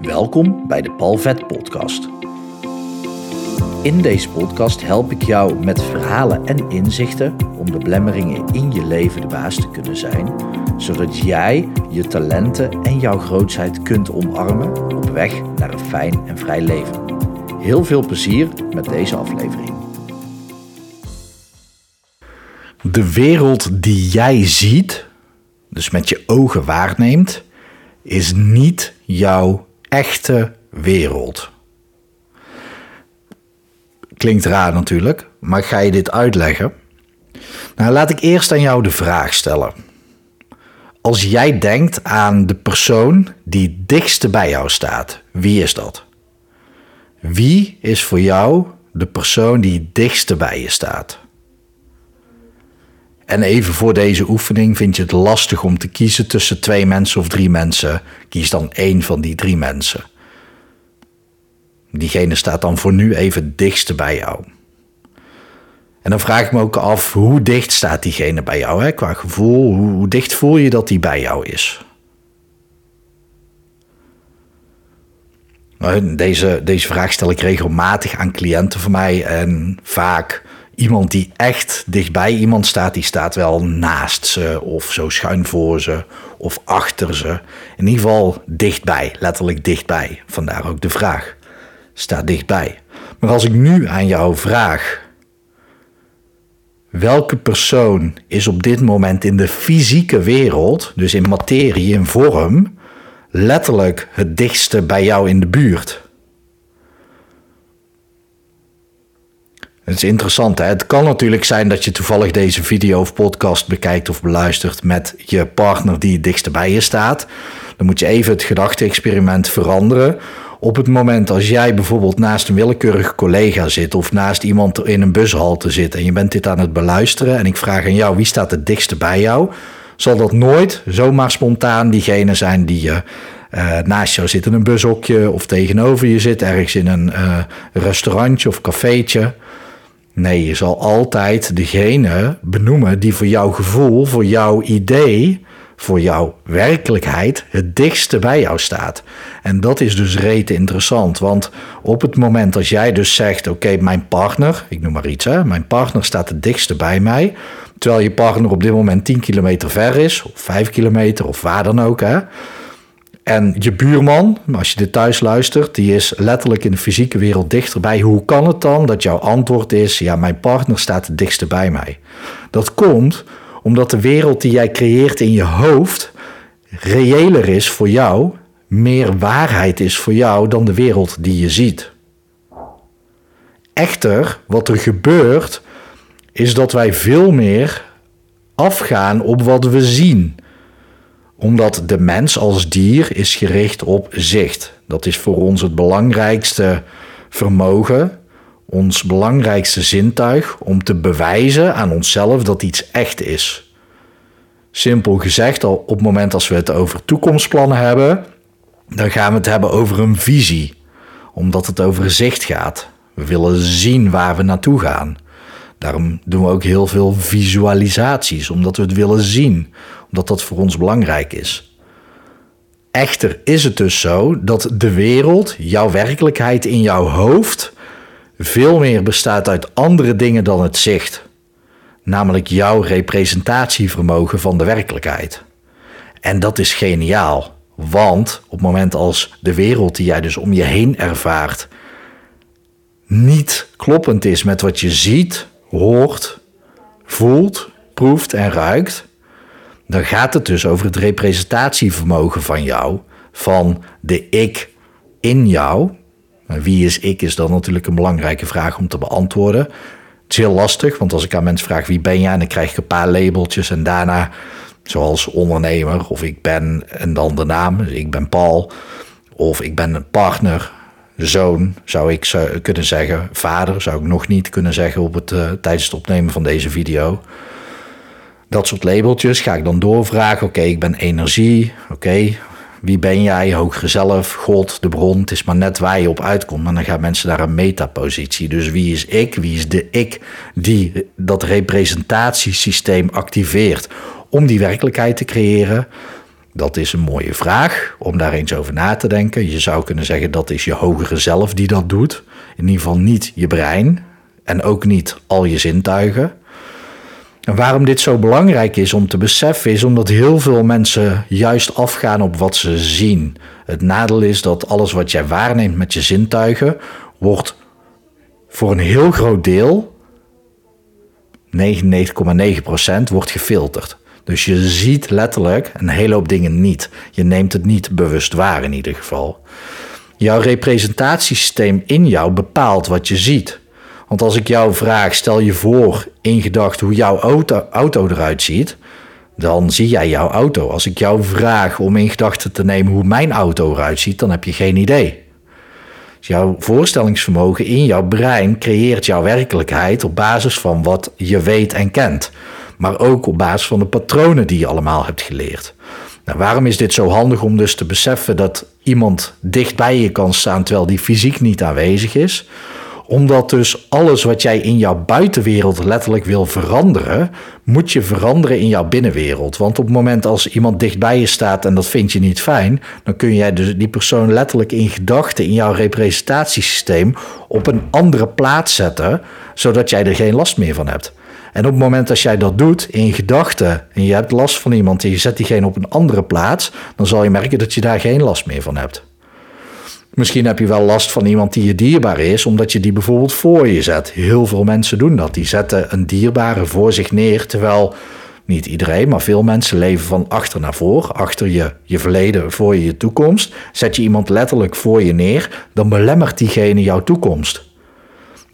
Welkom bij de Palvet Podcast. In deze podcast help ik jou met verhalen en inzichten om de blemmeringen in je leven de baas te kunnen zijn, zodat jij je talenten en jouw grootheid kunt omarmen op weg naar een fijn en vrij leven. Heel veel plezier met deze aflevering. De wereld die jij ziet, dus met je ogen waarneemt, is niet jouw echte wereld. Klinkt raar natuurlijk, maar ga je dit uitleggen? Nou, laat ik eerst aan jou de vraag stellen. Als jij denkt aan de persoon die dichtste bij jou staat, wie is dat? Wie is voor jou de persoon die dichtste bij je staat? En even voor deze oefening vind je het lastig om te kiezen tussen twee mensen of drie mensen. Kies dan één van die drie mensen. Diegene staat dan voor nu even het dichtste bij jou. En dan vraag ik me ook af, hoe dicht staat diegene bij jou? Hè? Qua gevoel, hoe, hoe dicht voel je dat die bij jou is? Deze, deze vraag stel ik regelmatig aan cliënten van mij en vaak iemand die echt dichtbij iemand staat, die staat wel naast ze of zo schuin voor ze of achter ze. In ieder geval dichtbij, letterlijk dichtbij. Vandaar ook de vraag. Staat dichtbij. Maar als ik nu aan jou vraag, welke persoon is op dit moment in de fysieke wereld, dus in materie, in vorm, letterlijk het dichtste bij jou in de buurt? Het is interessant. Hè? Het kan natuurlijk zijn dat je toevallig deze video of podcast bekijkt of beluistert met je partner die het dichtst bij je staat. Dan moet je even het gedachte-experiment veranderen. Op het moment als jij bijvoorbeeld naast een willekeurig collega zit of naast iemand in een bushalte zit en je bent dit aan het beluisteren en ik vraag aan jou wie staat het dichtste bij jou, zal dat nooit zomaar spontaan diegene zijn die je uh, naast jou zit in een bushokje of tegenover je zit ergens in een uh, restaurantje of cafeetje. Nee, je zal altijd degene benoemen die voor jouw gevoel, voor jouw idee, voor jouw werkelijkheid het dichtste bij jou staat. En dat is dus rete interessant, want op het moment als jij dus zegt: Oké, mijn partner, ik noem maar iets, hè, mijn partner staat het dichtste bij mij, terwijl je partner op dit moment 10 kilometer ver is, of 5 kilometer, of waar dan ook, hè en je buurman, als je dit thuis luistert, die is letterlijk in de fysieke wereld dichterbij. Hoe kan het dan dat jouw antwoord is: ja, mijn partner staat het dichtst bij mij? Dat komt omdat de wereld die jij creëert in je hoofd reëler is voor jou, meer waarheid is voor jou dan de wereld die je ziet. Echter, wat er gebeurt, is dat wij veel meer afgaan op wat we zien omdat de mens als dier is gericht op zicht. Dat is voor ons het belangrijkste vermogen, ons belangrijkste zintuig om te bewijzen aan onszelf dat iets echt is. Simpel gezegd, al op het moment als we het over toekomstplannen hebben, dan gaan we het hebben over een visie, omdat het over zicht gaat. We willen zien waar we naartoe gaan. Daarom doen we ook heel veel visualisaties, omdat we het willen zien, omdat dat voor ons belangrijk is. Echter is het dus zo dat de wereld, jouw werkelijkheid in jouw hoofd, veel meer bestaat uit andere dingen dan het zicht. Namelijk jouw representatievermogen van de werkelijkheid. En dat is geniaal, want op het moment als de wereld die jij dus om je heen ervaart niet kloppend is met wat je ziet, hoort, voelt, proeft en ruikt, dan gaat het dus over het representatievermogen van jou, van de ik in jou. Wie is ik is dan natuurlijk een belangrijke vraag om te beantwoorden. Het is heel lastig, want als ik aan mensen vraag wie ben jij, dan krijg ik een paar labeltjes en daarna, zoals ondernemer, of ik ben en dan de naam, dus ik ben Paul, of ik ben een partner, zoon, zou ik kunnen zeggen. Vader zou ik nog niet kunnen zeggen op het, uh, tijdens het opnemen van deze video. Dat soort labeltjes ga ik dan doorvragen. Oké, ik ben energie. Oké, wie ben jij? Hogere zelf, God, de bron. Het is maar net waar je op uitkomt. En dan gaan mensen naar een metapositie. Dus wie is ik? Wie is de ik die dat representatiesysteem activeert om die werkelijkheid te creëren? Dat is een mooie vraag om daar eens over na te denken. Je zou kunnen zeggen dat is je hogere zelf die dat doet. In ieder geval niet je brein en ook niet al je zintuigen. En waarom dit zo belangrijk is om te beseffen, is omdat heel veel mensen juist afgaan op wat ze zien. Het nadeel is dat alles wat jij waarneemt met je zintuigen, wordt voor een heel groot deel, 99,9%, wordt gefilterd. Dus je ziet letterlijk een hele hoop dingen niet. Je neemt het niet bewust waar in ieder geval. Jouw representatiesysteem in jou bepaalt wat je ziet. Want als ik jou vraag, stel je voor in gedachten hoe jouw auto, auto eruit ziet, dan zie jij jouw auto. Als ik jou vraag om in gedachten te nemen hoe mijn auto eruit ziet, dan heb je geen idee. Dus jouw voorstellingsvermogen in jouw brein creëert jouw werkelijkheid op basis van wat je weet en kent. Maar ook op basis van de patronen die je allemaal hebt geleerd. Nou, waarom is dit zo handig om dus te beseffen dat iemand dicht bij je kan staan terwijl die fysiek niet aanwezig is? Omdat dus alles wat jij in jouw buitenwereld letterlijk wil veranderen, moet je veranderen in jouw binnenwereld. Want op het moment als iemand dichtbij je staat en dat vind je niet fijn, dan kun jij dus die persoon letterlijk in gedachten in jouw representatiesysteem op een andere plaats zetten, zodat jij er geen last meer van hebt. En op het moment dat jij dat doet in gedachten en je hebt last van iemand en je zet diegene op een andere plaats, dan zal je merken dat je daar geen last meer van hebt. Misschien heb je wel last van iemand die je dierbaar is, omdat je die bijvoorbeeld voor je zet. Heel veel mensen doen dat. Die zetten een dierbare voor zich neer, terwijl niet iedereen, maar veel mensen leven van achter naar voor. Achter je, je verleden, voor je je toekomst. Zet je iemand letterlijk voor je neer, dan belemmert diegene jouw toekomst.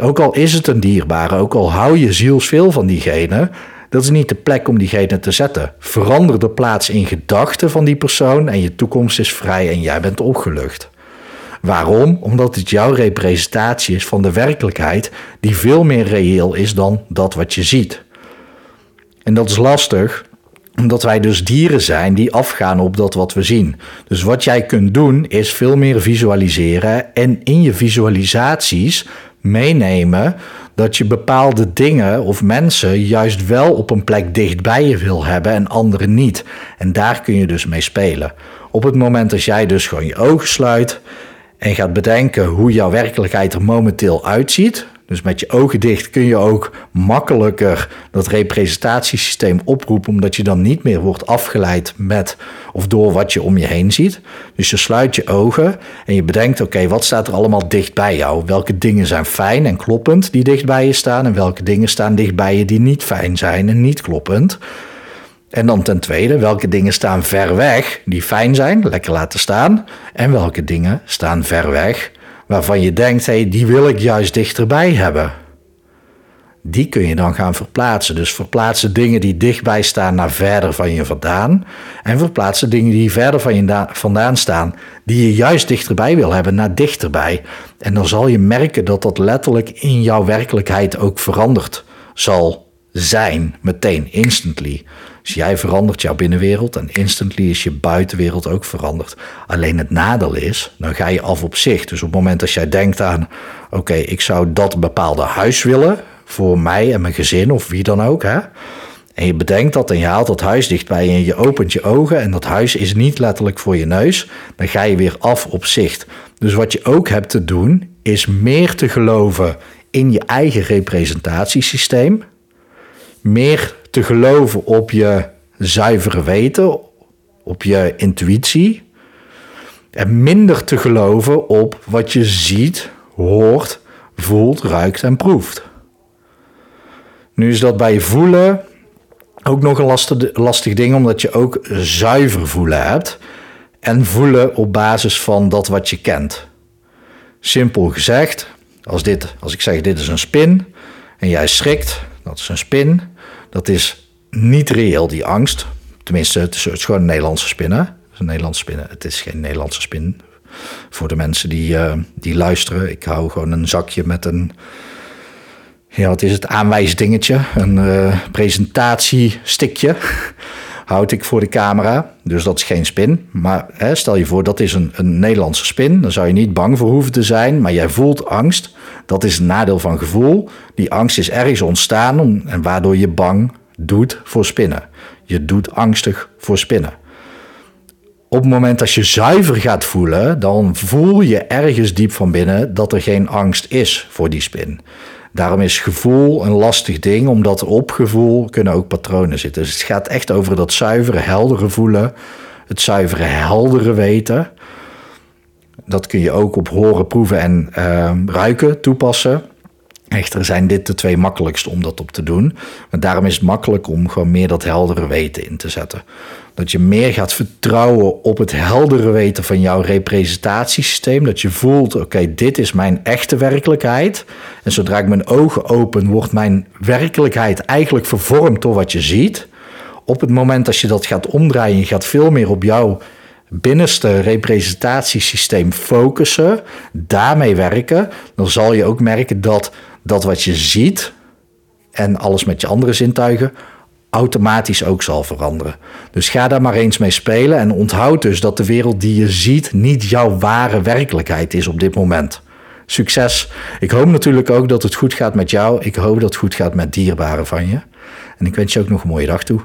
Ook al is het een dierbare, ook al hou je zielsveel van diegene, dat is niet de plek om diegene te zetten. Verander de plaats in gedachten van die persoon en je toekomst is vrij en jij bent opgelucht. Waarom? Omdat het jouw representatie is van de werkelijkheid die veel meer reëel is dan dat wat je ziet. En dat is lastig, omdat wij dus dieren zijn die afgaan op dat wat we zien. Dus wat jij kunt doen is veel meer visualiseren en in je visualisaties meenemen dat je bepaalde dingen of mensen juist wel op een plek dicht bij je wil hebben en andere niet. En daar kun je dus mee spelen. Op het moment dat jij dus gewoon je ogen sluit en gaat bedenken hoe jouw werkelijkheid er momenteel uitziet. Dus met je ogen dicht kun je ook makkelijker dat representatiesysteem oproepen, omdat je dan niet meer wordt afgeleid met of door wat je om je heen ziet. Dus je sluit je ogen en je bedenkt: oké, wat staat er allemaal dicht bij jou? Welke dingen zijn fijn en kloppend die dicht bij je staan, en welke dingen staan dicht bij je die niet fijn zijn en niet kloppend? En dan ten tweede, welke dingen staan ver weg die fijn zijn, lekker laten staan. En welke dingen staan ver weg waarvan je denkt, hey, die wil ik juist dichterbij hebben. Die kun je dan gaan verplaatsen. Dus verplaatsen dingen die dichtbij staan naar verder van je vandaan. En verplaatsen dingen die verder van je vandaan staan, die je juist dichterbij wil hebben, naar dichterbij. En dan zal je merken dat dat letterlijk in jouw werkelijkheid ook veranderd zal zijn, meteen, instantly. Dus jij verandert jouw binnenwereld en instantly is je buitenwereld ook veranderd. Alleen het nadeel is, dan ga je af op zich. Dus op het moment dat jij denkt aan, oké, ik zou dat bepaalde huis willen voor mij en mijn gezin of wie dan ook, hè. En je bedenkt dat en je haalt dat huis dichtbij en je opent je ogen en dat huis is niet letterlijk voor je neus, dan ga je weer af op zicht. Dus wat je ook hebt te doen, is meer te geloven in je eigen representatiesysteem, meer te geloven op je zuivere weten, op je intuïtie. En minder te geloven op wat je ziet, hoort, voelt, ruikt en proeft. Nu is dat bij voelen ook nog een lastig, ding, omdat je ook zuiver voelen hebt. En voelen op basis van dat wat je kent. Simpel gezegd, als, dit, als ik zeg dit is een spin en jij schrikt, dat is een spin. Dat is niet reëel, die angst. Tenminste, het is, gewoon een Nederlandse spinnen. Het is een Nederlandse spinnen. Het is geen Nederlandse spin. Voor de mensen die, uh, die luisteren. Ik hou gewoon een zakje met een... Ja, wat is het? Aanwijsdingetje. Een uh, presentatiestikje. Houd ik voor de camera. Dus dat is geen spin. Maar hè, stel je voor, dat is een, een Nederlandse spin. Dan zou je niet bang voor hoeven te zijn. Maar jij voelt angst. Dat is een nadeel van gevoel. Die angst is ergens ontstaan. En waardoor je bang doet voor spinnen. Je doet angstig voor spinnen. op het moment dat je zuiver gaat voelen, dan voel je ergens diep van binnen dat er geen angst is voor die spin. Daarom is gevoel een lastig ding, omdat op gevoel kunnen ook patronen zitten. Dus het gaat echt over dat zuivere, heldere voelen, het zuivere, heldere weten. Dat kun je ook op horen, proeven en uh, ruiken toepassen. Echter zijn dit de twee makkelijkste om dat op te doen. Maar daarom is het makkelijk om gewoon meer dat heldere weten in te zetten. Dat je meer gaat vertrouwen op het heldere weten van jouw representatiesysteem. Dat je voelt, oké, dit is mijn echte werkelijkheid. En zodra ik mijn ogen open, wordt mijn werkelijkheid eigenlijk vervormd door wat je ziet. Op het moment dat je dat gaat omdraaien, je gaat veel meer op jouw binnenste representatiesysteem focussen, daarmee werken, dan zal je ook merken dat dat wat je ziet en alles met je andere zintuigen automatisch ook zal veranderen. Dus ga daar maar eens mee spelen en onthoud dus dat de wereld die je ziet niet jouw ware werkelijkheid is op dit moment. Succes. Ik hoop natuurlijk ook dat het goed gaat met jou. Ik hoop dat het goed gaat met dierbaren van je. En ik wens je ook nog een mooie dag toe.